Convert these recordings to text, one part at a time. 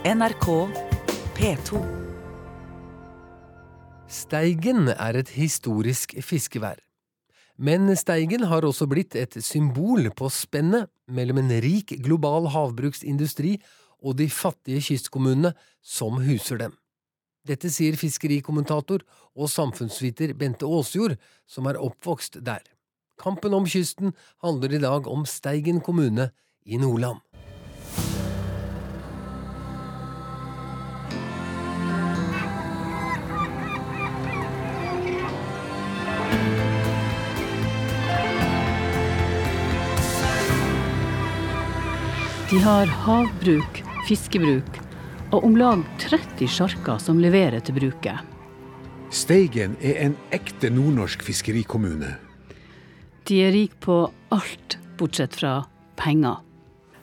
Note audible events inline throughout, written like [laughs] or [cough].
NRK P2. Steigen er et historisk fiskevær. Men Steigen har også blitt et symbol på spennet mellom en rik global havbruksindustri og de fattige kystkommunene som huser dem. Dette sier fiskerikommentator og samfunnsviter Bente Aasjord, som er oppvokst der. Kampen om kysten handler i dag om Steigen kommune i Nordland. De har havbruk, fiskebruk og om lag 30 sjarker som leverer til bruket. Steigen er en ekte nordnorsk fiskerikommune. De er rik på alt bortsett fra penger.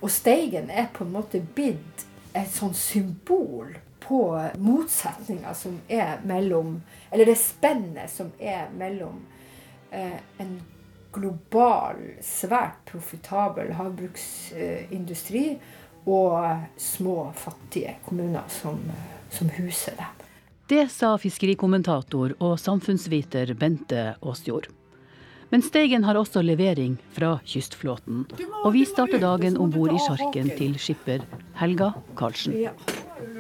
Og Steigen er på en måte blitt et sånn symbol på motsetninga som er mellom Eller det spennet som er mellom eh, en global, svært profitabel havbruksindustri og små, fattige kommuner som, som huser det. Det sa fiskerikommentator og samfunnsviter Bente Åsjord. Men Steigen har også levering fra kystflåten, og vi starter dagen om bord i sjarken til skipper Helga Karlsen. Ja.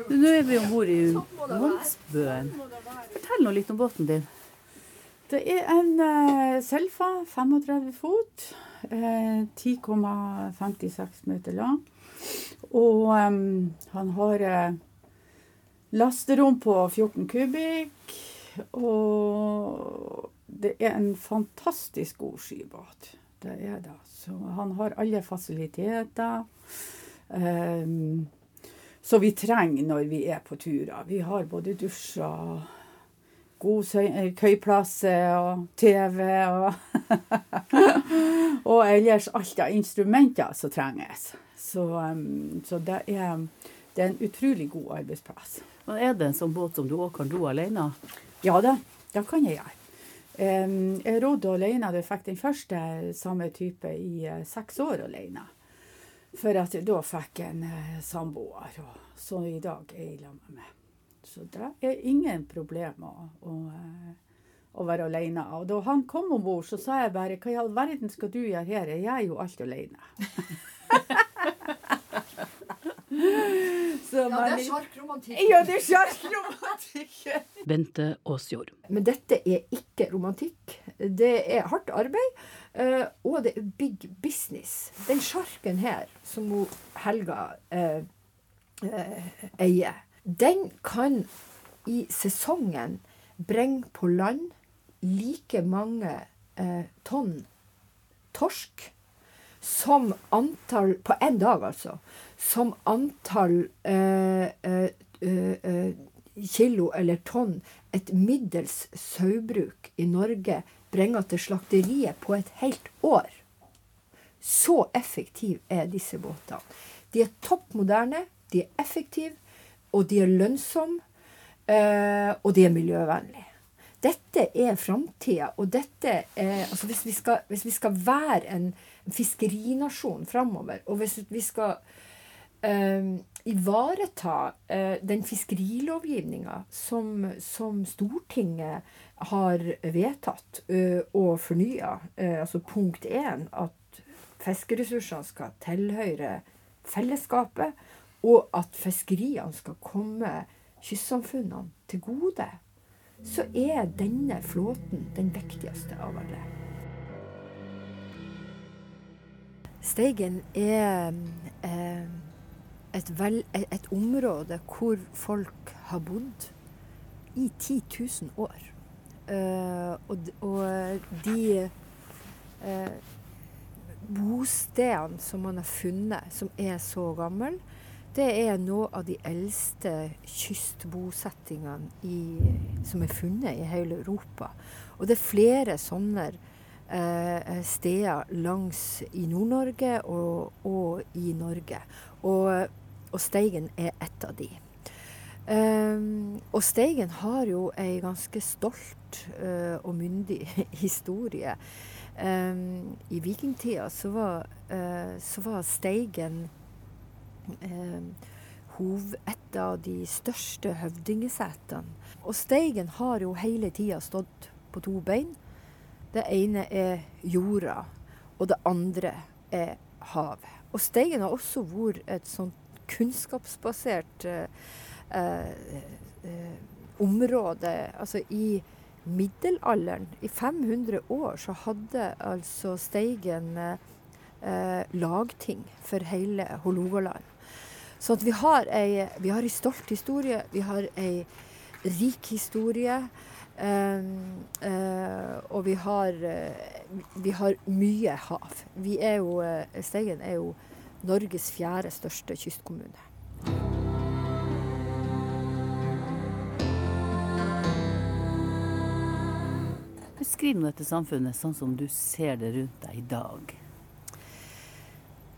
Nå er vi om bord i Vansbøen. Fortell nå litt om båten din. Det er en uh, Selfa 35 fot. Uh, 10,56 meter lang. Og um, han har uh, lasterom på 14 kubikk. Og det er en fantastisk god skybåt Det er det. Så han har alle fasiliteter. Um, så vi trenger når vi er på turer. Vi har både dusjer, god køyplass og TV og [laughs] Og ellers alt av instrumenter som trenges. Så, um, så det, er, det, er, en utrolig god arbeidsplass. Men Er det en sånn båt som du òg kan ro alene? Ja da, det kan jeg gjøre. Um, jeg rodde alene. Jeg fikk den første samme type i uh, seks år alene. For at da fikk jeg en uh, samboer, og så i dag er jeg sammen med. Så det er ingen problem å, å, å være alene. Og da han kom om bord, så sa jeg bare hva i all verden skal du gjøre her? Jeg er jo alt alene. [laughs] Så, ja, det er sjarkromantikk. Ja, det er sjarkromantikk. [laughs] Bente Aasjord. Men dette er ikke romantikk. Det er hardt arbeid, uh, og det er big business. Den sjarken her, som Helga eh, uh, eier, den kan i sesongen bringe på land like mange tonn torsk som antall På én dag, altså som antall eh, eh, eh, kilo eller tonn et middels sauebruk i Norge bringer til slakteriet på et helt år. Så effektive er disse båtene. De er topp moderne, de er effektive, og de er lønnsomme, og de er miljøvennlige. Dette er framtida, og dette er altså hvis vi, skal, hvis vi skal være en fiskerinasjon framover, og hvis vi skal uh, ivareta uh, den fiskerilovgivninga som, som, Stortinget har vedtatt uh, og fornya. altså punkt én at fiskeressursene skal tilhøre fellesskapet, og at fiskeriene skal komme kystsamfunnene til gode, så er denne flåten den viktigste av alle. Steigen er eh, et, vel, et, område hvor folk har bodd i 10 000 år. Uh, og, og, de uh, bostedene som man har funnet, som er så gamle, det er noe av de eldste kystbosettingene i, som er funnet i hele Europa. Og det er flere sånne eh, steder langs i Nord-Norge og, og i Norge. Og og Steigen er et av de. Um, og Steigen har jo ei ganske stolt uh, og myndig [laughs] historie. Um, I vikingtida så uh, så var Steigen hov, et av de største høvdingesetene. Og Steigen har jo hele tida stått på to bein. Det ene er jorda, og det andre er havet. Og Steigen har også vært et sånt kunnskapsbasert eh, eh, eh, område. Altså i middelalderen, i 500 år, så hadde altså Steigen eh, lagting for hele Hålogaland. Så vi har ei, vi har ei stolt historie, vi har ei rik historie. Um, uh, og vi har, uh, vi har mye hav. Vi er jo, uh, Steigen er jo Norges fjerde største kystkommune. Beskriv nå dette samfunnet sånn som du ser det rundt deg i dag.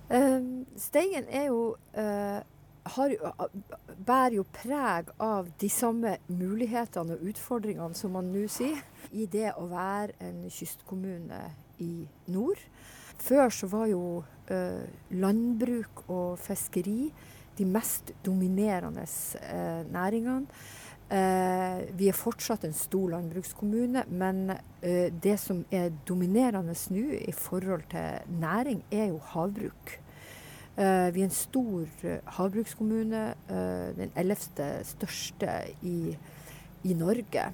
Uh, Steigen er jo, har, bærer jo preg av de samme mulighetene og utfordringene som man nå sier, i det å være en kystkommune i nord. Før så var jo uh, landbruk og fiskeri de mest dominerende næringene. Eh, vi er fortsatt en stor landbrukskommune, men eh, det som er dominerende nå i forhold til næring, er jo havbruk. Eh, vi er en stor havbrukskommune, den ellevte største i, i Norge.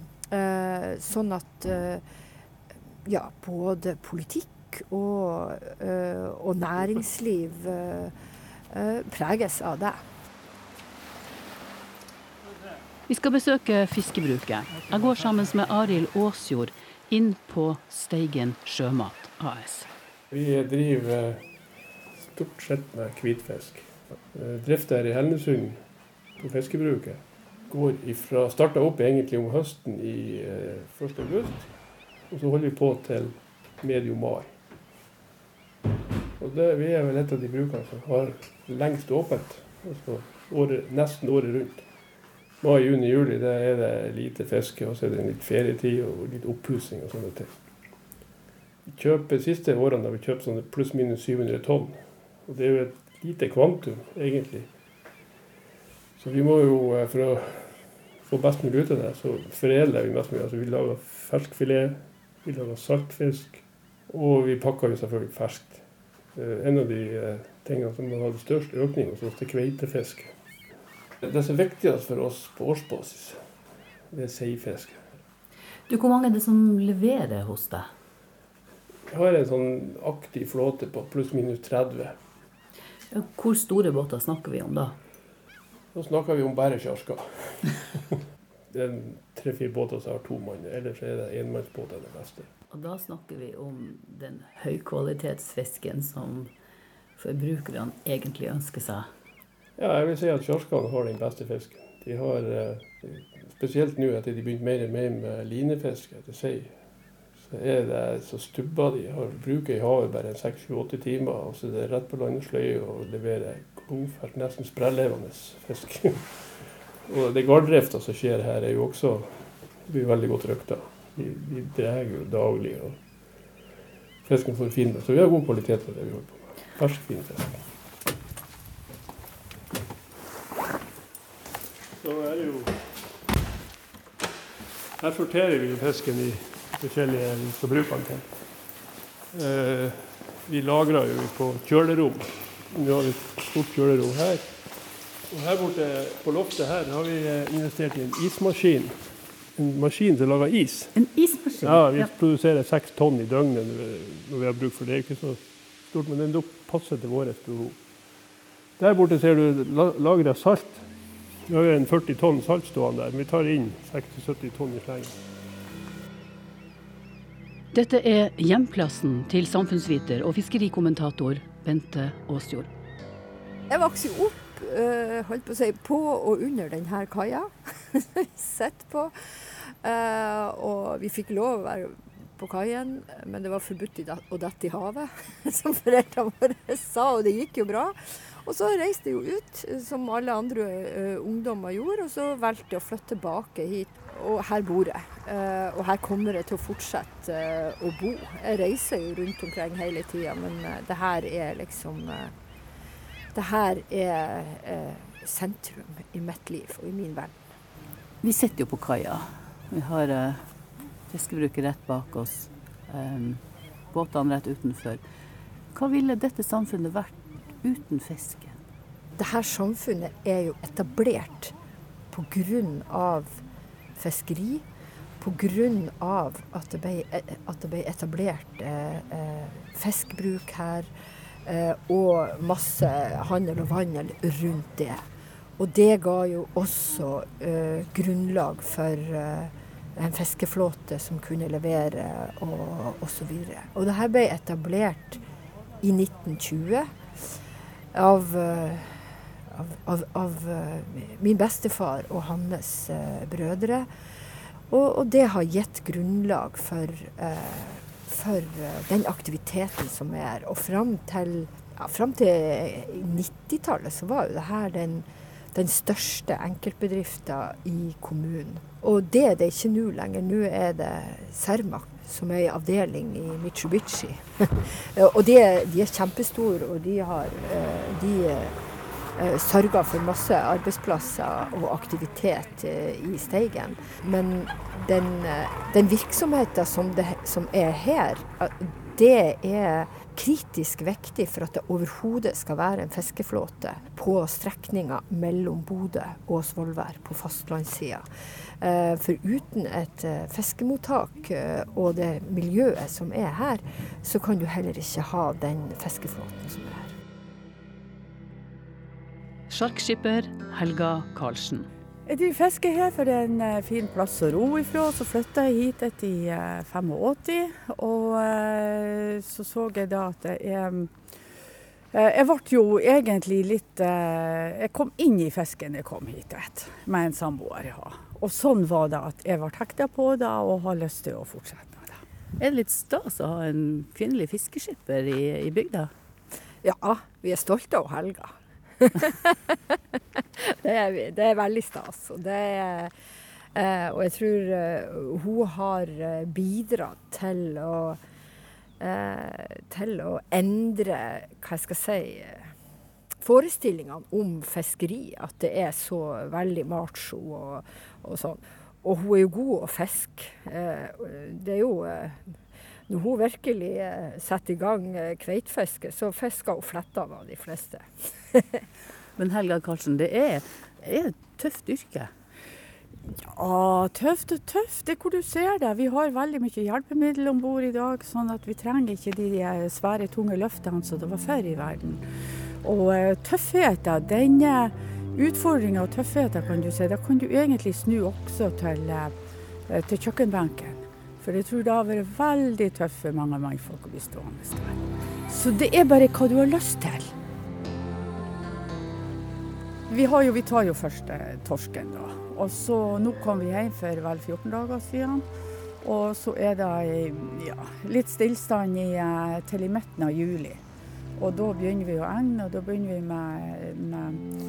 sånn at ja, både politikk og, og næringsliv preges av det. Vi skal besøke fiskebruket. Jeg går sammen med Arild Aasjord inn på Steigen Sjømat AS. Vi driver stort sett med hvitfisk. Drifta her i Helnesund på fiskebruket går ifra, starta opp egentlig om høsten i 1. Eh, august. Og så holder vi på til medio mai. Og det, Vi er vel et av de brukene som har lengst åpent. Altså året, nesten året rundt mai, juni, juli det er det lite fiske, og så er det litt ferietid og litt oppussing og sånne ting. Vi kjøper siste årene har vi kjøpt sånne pluss-minus 700 tonn. Og det er jo et lite kvantum, egentlig. Så vi må jo, eh, for å få best mulig ut av det, så foredler vi mest mulig. Altså vi lager ferskfilet, vi lager saltfisk, og vi pakker jo selvfølgelig ferskt. Eh, en av de eh, tingene som har hatt størst økning hos oss, er kveitefisk. Det som er viktigst for oss på årsbasis, det er seifiske. Du, Hvor mange er det som leverer hos deg? Jeg har en sånn aktiv flåte på pluss-minus 30. Hvor store båter snakker vi om da? Da snakker vi om bare sjarsker. [laughs] det er tre-fire båter som har to mann, ellers er det enmannsbåter det beste. Og da snakker vi om den høykvalitetsfisken som forbrukerne egentlig ønsker seg? Ja, jeg vil si at sjarkene har den beste fisken. De har, eh, Spesielt nå etter de begynte mer og mer med linefiske etter sei, så er det så stubber de har bruker i havet bare 6-8 timer, og så er det rett på land og leverer godfersk, nesten sprellevende fisk. [laughs] og det garddrifta som skjer her, er jo også blir veldig godt røkta. De, de drar jo daglig, og fisken får fin Så vi har god kvalitet på det vi holder på med. Fersk, fin fisk. Her sorterer vi fisken i forskjellige vi skal bruke den til. Eh, vi lagrer jo på kjølerom. Vi har et stort kjølerom her. Og her borte på loftet her har vi eh, investert i en ismaskin. En maskin som lager is. En ismaskin? Ja, Vi ja. produserer seks tonn i døgnet når vi har bruk for det. Det er ikke så stort, men den passer til vårt behov. Der borte ser du lagret salt. Vi er det en 40 tonn salt stående der. Vi tar inn 60-70 tonn i slengen. Dette er hjemplassen til samfunnsviter og fiskerikommentator Bente Aasjord. Jeg vokste opp uh, holdt på å si, på og under denne kaia. [laughs] Sett på. Uh, og vi fikk lov å være på kaien, men det var forbudt å dette i havet, [laughs] som foreldrene våre sa, og det gikk jo bra. Og så reiste jeg jo ut, som alle andre uh, ungdommer gjorde, og så valgte jeg å flytte tilbake hit. Og her bor jeg. Uh, og her kommer jeg til å fortsette uh, å bo. Jeg reiser jo rundt omkring hele tida, men det her er liksom Det her er sentrum i mitt liv og i min verden. Vi sitter jo på kaia. Vi har fiskebruket rett bak oss. Um, båtene rett utenfor. Hva ville dette samfunnet vært uten fisken? Dette samfunnet er jo etablert pga. fiskeri. Pga. At, det ble, at det ble etablert eh, eh, fiskbruk her. Eh, og masse handel og vandel rundt det. Og det ga jo også eh, grunnlag for eh, en fiskeflåte som kunne levere og osv. Og, og det her ble etablert i 1920 av, eh, av, av, av eh, min bestefar og hans uh, brødre. Og, og, det har gitt grunnlag for, for den aktiviteten som er. Og fram til, ja, til 90-tallet så var jo det her den den største enkeltbedriften i kommunen. Og det er det ikke nå lenger. Nå er det Cermaq, som er i avdeling i Mitsubishi. [laughs] og de de er, kjempestore, og de har eh, de eh, sørger for masse arbeidsplasser og aktivitet eh, i Steigen. Men den, den virksomheten som, det, som er her, det er kritisk viktig for at det overhodet skal være en fiskeflåte på strekninga mellom Bodø og Svolvær på fastlandssida. Eh, for uten et eh, fiskemottak eh, og det miljøet som er her, så kan du heller ikke ha den fiskeflåten som er her. Sjarkskipper Helga Karlsen. Jeg driver fiske her for det er en eh, fin plass å ro ifra. Så flytta jeg hit etter 85, eh, og eh, så så jeg da at det er jeg ble jo egentlig litt Jeg kom inn i fisken jeg kom hit etter, med en samboer har. Og sånn var det at jeg ble hekta på det og har lyst til å fortsette med det. Er det litt stas å ha en kvinnelig fiskeskipper i, i bygda? Ja, vi er stolte av Helga. [laughs] det, er, det, er, veldig stas. Og, det eh, og jeg tror eh, hun har eh, bidratt til å eh, til å endre hva jeg skal si forestillingene om fiskeri. At det er så veldig macho og, og sånn. Og hun er jo god å fiske. Eh, det er jo eh, når hun virkelig eh, setter i gang eh, kveitefiske, så fisker hun fletta av de fleste. [laughs] Men Helga Karlsen, det er, er et tøft yrke? Ja, tøft og tøft. Det er hvor du ser det. Vi har veldig mye hjelpemiddel om bord i dag, sånn at vi trenger ikke de svære, tunge løftene som det var før i verden. Og tøffheten, denne utfordringa og tøffheten, kan du si, da kan du egentlig snu også til, til kjøkkenbenken. For jeg tror det har vært veldig tøft for mange mannfolk å bli stående der. Så det er bare hva du har lyst til. Vi, jo, vi tar jo først eh, torsken, da. Og så Nå kom vi hjem for vel 14 dager siden. Og så er det ja, litt stillstand i, eh, til i midten av juli. Og da begynner vi å egne, og da begynner vi med, med,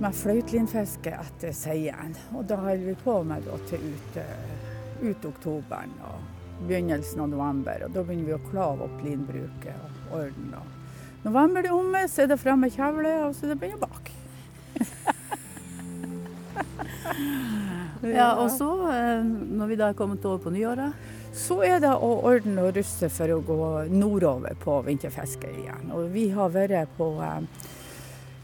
med fløytelinfiske etter seien. Og da holder vi på med da, til ute ut oktoberen og begynnelsen av november. Og da begynner vi å klave opp linbruket og ordne. November er omme, så er det fremme kjevle, og så er det begynner bak. [laughs] ja, og så, eh, når vi da er kommet over på nyåret? Så er det å ordne og ruste for å gå nordover på vinterfiske igjen. Og vi har vært på eh,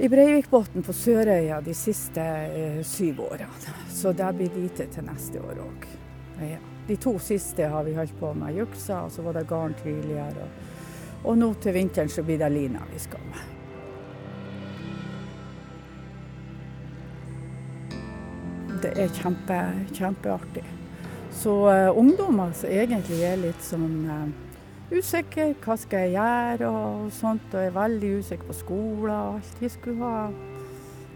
i Breivikbotn på Sørøya de siste eh, syv årene. Så det blir lite til neste år òg. Ja. De to siste har vi holdt på med juksa, og så var det garn tidligere. Og, og nå til vinteren så blir det lina vi skal med. Det er kjempe, kjempeartig. Så uh, ungdommer som egentlig er litt sånn uh, usikre, hva skal jeg gjøre og sånt, og er veldig usikre på skolen og alt. De skulle ha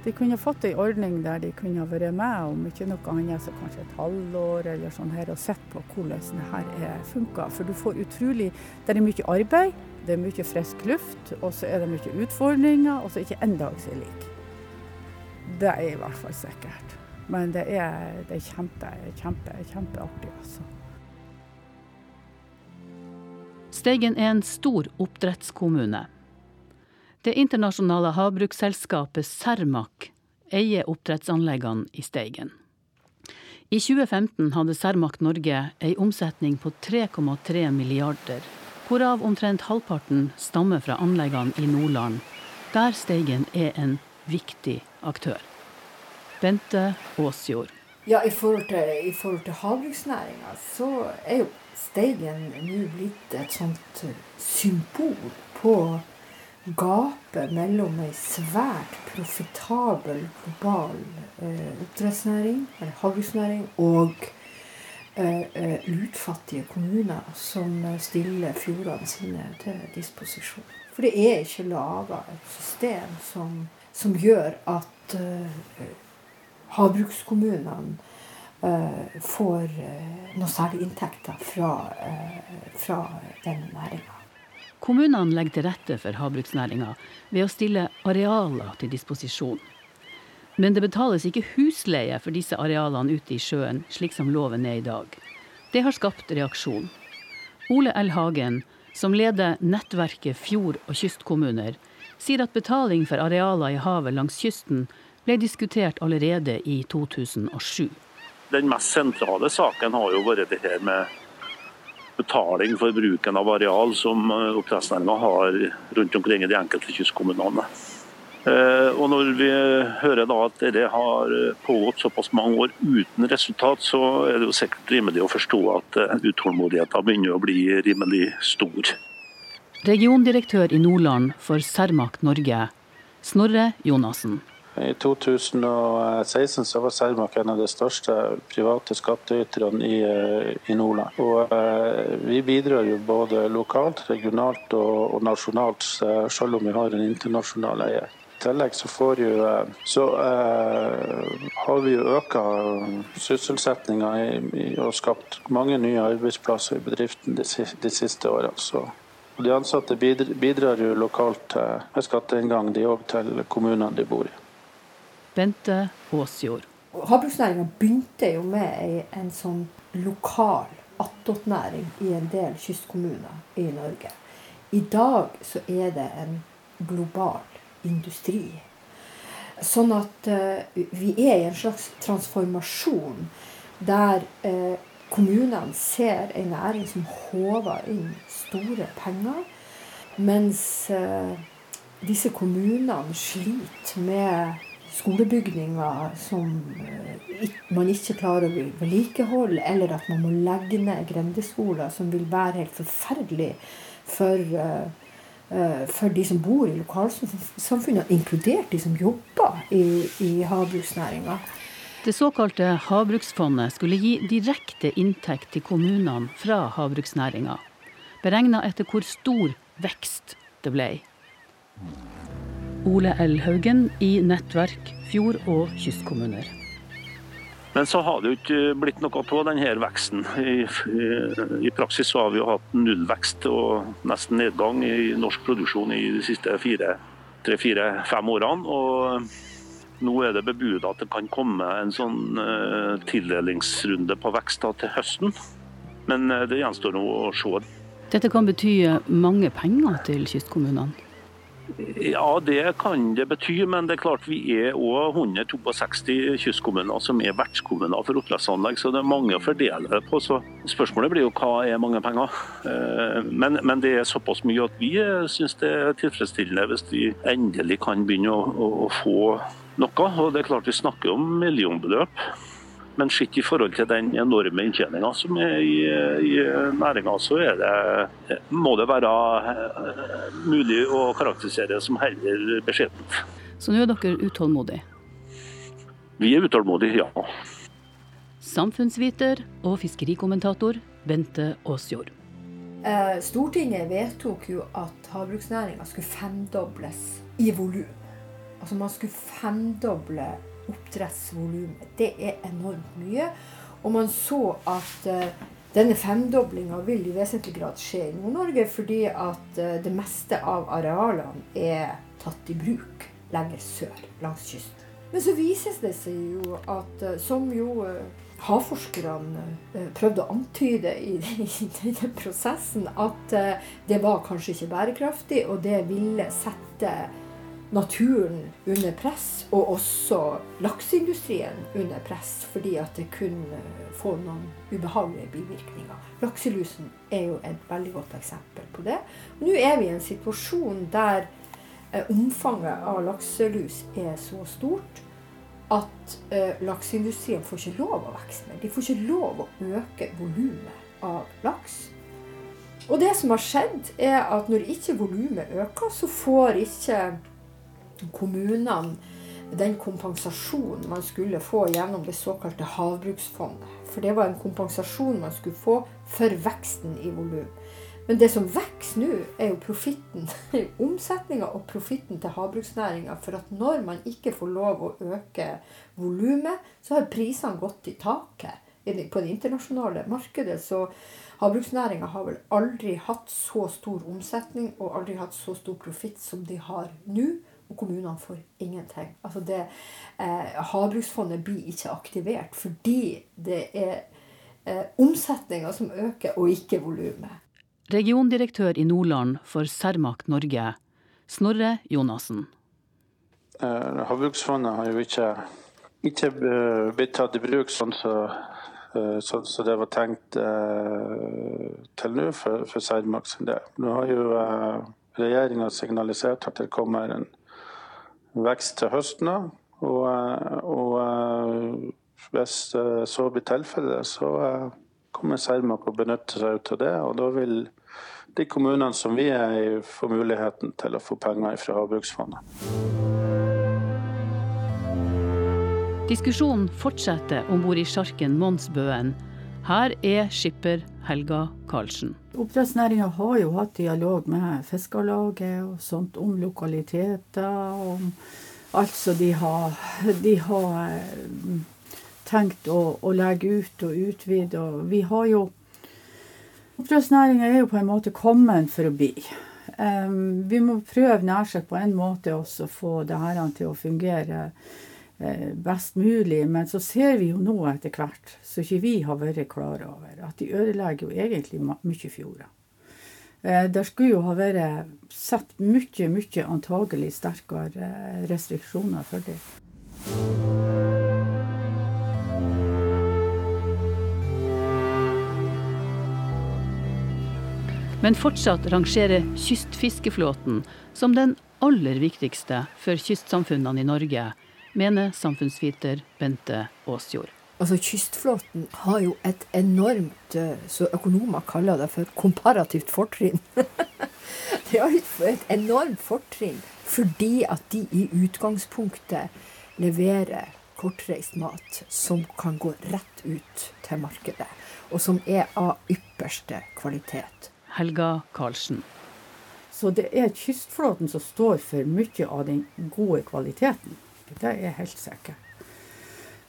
de kunne fått ei ordning der de kunne vært med om ikke noe annet så kanskje et halvår eller sånn her, og sett på hvordan det her funker. For du får utrolig Det er mye arbeid, det er mye frisk luft, og så er det mye utfordringer, og så ikke en dag som lik. Det er i hvert fall sikkert. Men det er, det er kjempe, kjempe, kjempeartig, altså. Steigen er en stor oppdrettskommune. Det internasjonale havbruksselskapet Cermaq eier oppdrettsanleggene i Steigen. I 2015 hadde Cermaq Norge ei omsetning på 3,3 milliarder, hvorav omtrent halvparten stammer fra anleggene i Nordland, der Steigen er en viktig aktør. Bente Aasjord. Ja, i forhold til, i til havbruksnæringa, så er jo Steigen nå blitt et sånt symbol på gapet mellom ei svært profitabel global eh, oppdrettsnæring, eller havbruksnæring, og eh, eh, lutfattige kommuner som stiller fjordene sine til disposisjon. For det er ikke laga et system som, som gjør at eh, havbrukskommunene eh, får eh, noe særlig inntekter fra, fra den næringa. Kommunene legger til rette for havbruksnæringa ved å stille arealer til disposisjon. Men det betales ikke husleie for disse arealene ute i sjøen, slik som loven er i dag. Det har skapt reaksjon. Ole L. Hagen, som leder nettverket fjord- og kystkommuner, sier at betaling for arealer i havet langs kysten ble diskutert allerede i 2007. Den mest sentrale saken har jo vært det her med betaling for bruken av areal som eh, oppdrettsnæringa har rundt omkring i de enkelte kystkommunene. Eh, og Når vi hører at det har pågått såpass mange år uten resultat, så er det jo sikkert rimelig å forstå at eh, utålmodigheten begynner å bli rimelig stor. Regiondirektør i Nordland for Cermaq Norge, Snorre Jonassen. I 2016 så var Cermaq en av de største private skattyterne i, eh, i, Nordland. Og eh, Vi bidrar jo både lokalt, regionalt og, og, nasjonalt, selv om vi har en internasjonal eier. I tillegg så, får jo, eh, så eh, har vi jo øka sysselsettinga og skapt mange nye arbeidsplasser i bedriften de, de siste årene. Så de ansatte bidrar, bidrar jo lokalt med skatteinngang, de òg, til kommunene de bor i. Bente Aasjord. Havbruksnæringa begynte jo med en sånn lokal attåtnæring i en del kystkommuner i Norge. I dag så er det en global industri. Sånn at uh, vi er i en slags transformasjon der uh, kommunene ser en næring som håver inn store penger, mens uh, disse kommunene sliter med skolebygninger som eh, man ikke klarer å vedlikeholde, eller at man må legge ned grendeskoler, som vil være helt forferdelig for, eh, eh, for de som bor i lokalsamfunnet, inkludert de som jobber i, i havbruksnæringa. Det såkalte Havbruksfondet skulle gi direkte inntekt til kommunene fra havbruksnæringa, beregna etter hvor stor vekst det ble. Ole L. Haugen i Nettverk fjord- og kystkommuner. Men så har det jo ikke blitt noe av denne veksten. I, i, I, praksis så har vi jo hatt nullvekst og nesten nedgang i norsk produksjon i de siste tre-fire-fem årene. Og nå er det bebudet at det kan komme en sånn uh, tildelingsrunde på vekst da, til høsten. Men uh, det gjenstår nå å se. Dette kan bety mange penger til kystkommunene? Ja, det kan det bety, men det er klart vi er òg 162 kystkommuner som er vertskommuner for oppdrettsanlegg, så det er mange å fordele det på. Så spørsmålet blir jo hva er mange penger. Eh, men, men det er såpass mye at vi syns det er tilfredsstillende hvis vi endelig kan begynne å, å, å få noe. Og det er klart vi snakker om millionbeløp. Men sett i forhold til den enorme inntjeninga som er i, i næringa, så det, må det være eh, mulig å karakterisere som heller beskjedent. Så nå er dere utålmodige? Vi er utålmodige, ja. Samfunnsviter og fiskerikommentator Bente Aasjord. Eh, Stortinget vedtok jo at havbruksnæringa skulle femdobles i volum. Altså man skulle femdoble oppdrettsvolumet. Det er enormt mye. Og man så at uh, denne femdoblinga vil i vesentlig grad skje i Nord-Norge, fordi at uh, det meste av arealene er tatt i bruk lenger sør langs kysten. Men så vises det seg jo at, uh, som jo havforskerne prøvde å antyde i, [laughs] denne prosessen, at det var kanskje ikke bærekraftig, og det ville sette naturen under press, og også lakseindustrien under press, fordi at det kunne få noen ubehagelige bivirkninger. Lakselusen er jo et veldig godt eksempel på det. Nå er vi i en situasjon der eh, omfanget av lakselus er så stort at eh, lakseindustrien får ikke lov å vokse mer. De får ikke lov å øke volumet av laks. Og det som har skjedd, er at når ikke volumet øker, så får ikke kommunene den kompensasjonen man skulle få gjennom det såkalte havbruksfondet. For det var en kompensasjon man skulle få for veksten i volum. Men det som vokser nå, er jo profitten, [laughs] omsetninga og profitten til havbruksnæringa. For at når man ikke får lov å øke volumet, så har prisene gått i taket på det internasjonale markedet. Så havbruksnæringa har vel aldri hatt så stor omsetning og aldri hatt så stor profitt som de har nå og kommunene får ingenting. Altså det, eh, Havbruksfondet blir ikke aktivert fordi det er eh, omsetninga som øker, og ikke volumet. Regiondirektør i Nordland for Cermaq Norge, Snorre Jonassen. Eh, Havbruksfondet har jo ikke, ikke eh, blitt tatt i bruk sånn så, eh, så, så det var tenkt eh, til nå for, for Cermaq sin del. Nå har jo eh, regjeringa signalisert at det kommer en vekst til høsten. Og, eh, og eh, hvis eh, så blir tilfellet, så kommer Cermaq å benytte seg av det. Og da vil de kommunene som vi er i, få muligheten til å få penger fra Havbruksfondet. Diskusjonen fortsetter om bord i sjarken Mons Bøen. Her er skipper Helga Karlsen. Oppdrettsnæringa har jo hatt dialog med Fiskarlaget og sånt om lokaliteter. Om alt som de har, de har eh, tenkt å, å, legge ut og utvide. Og vi har jo Oppdrettsnæringa er jo på en måte kommet for å bli. Um, vi må prøve nær sagt på en måte også få det her til å fungere best mulig. Men så ser vi jo nå etter hvert, som ikke vi har vært klar over, at de ødelegger jo egentlig mye fjorder. Eh, det skulle jo ha vært satt mye, mye antagelig sterkere eh, restriksjoner for det. Men fortsatt rangerer kystfiskeflåten som den aller viktigste for kystsamfunnene i Norge mener samfunnsviter Bente Aasjord. Altså Kystflåten har jo et enormt, eh, så økonomer kaller det for komparativt fortrinn. [laughs] de har et enormt fortrinn fordi at de i utgangspunktet leverer kortreist mat som kan gå rett ut til markedet, og som er av ypperste kvalitet. Helga Karlsen. Så det er kystflåten som står for mye av den gode kvaliteten. Det er helt sikkert.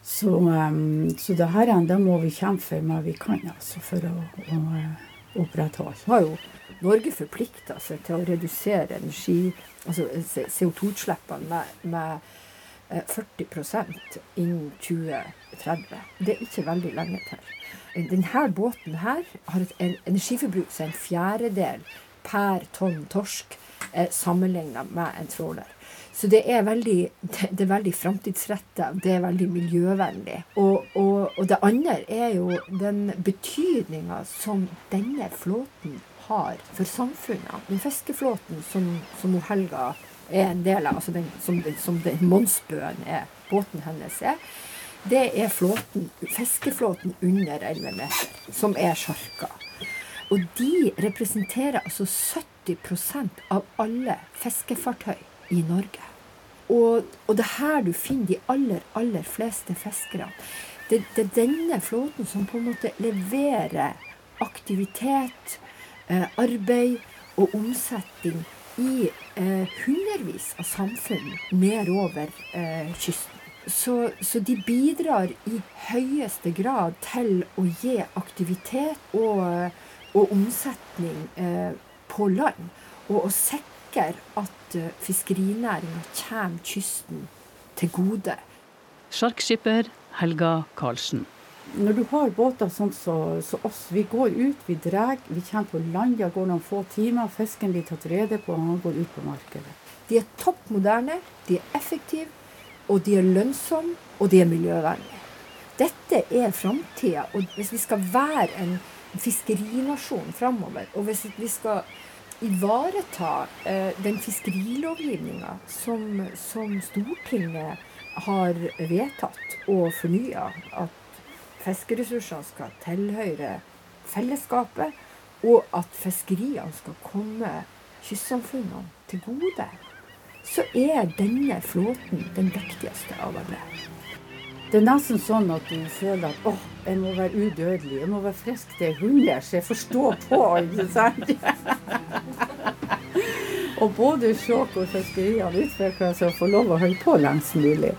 Så, um, så det her enda må vi kjempe for hva vi kan altså, for å, å uh, opprettholde. Har jo Norge forplikta seg til å redusere energi, altså CO2-utslippene med, med 40 eh, innen 2030. Det er ikke veldig lenge til. Denne båten her har et energiforbruk som er en fjerdedel per tonn torsk eh, sammenligna med en tråler. Så det er veldig, det er veldig framtidsretta. Det er veldig miljøvennlig. Og, og, og, det andre er jo den betydninga som denne flåten har for samfunnet. Den fiskeflåten som, som Helga er en del av, altså den, som, som den Monsbøen er, båten hennes er, det er flåten, fiskeflåten under 11 meter, som er sjarka. Og de representerer altså 70% av alle fiskefartøy i Norge. Og, og det er her du finner de aller, aller fleste fiskerne. Det, det, er denne flåten som på en måte leverer aktivitet, eh, arbeid og omsetning i eh, hundrevis av samfunn nedover eh, kysten. Så, så, de bidrar i høyeste grad til å gi aktivitet og, og omsetning eh, på land. Og å sikre at at eh, fiskerinæringa kommer kysten til gode. Sjarkskipper Helga Karlsen. når du har båter sånn som så, så oss, vi går ut, vi drar, vi kommer på land, det går noen få timer, fisken blir tatt rede på, og han går ut på markedet. De er topp moderne, de er effektive, og de er lønnsomme, og de er miljøvennlige. Dette er framtida. Og hvis vi skal være en fiskerinasjon framover, og hvis vi skal ivareta eh, den fiskerilovgivninga som, som Stortinget har vedtatt og fornya, at fiskeressursene skal tilhøre fellesskapet, og at fiskeriene skal komme kystsamfunnene til gode, så er denne flåten den viktigste av alle. Det er nesten sånn at du føler at åh, jeg må være udødelig, jeg må være frisk til jeg hunder, så jeg får stå på. ikke sant? [laughs] og både Sjåk og fiskeriene utvikler seg og får lov å holde på lengst mulig.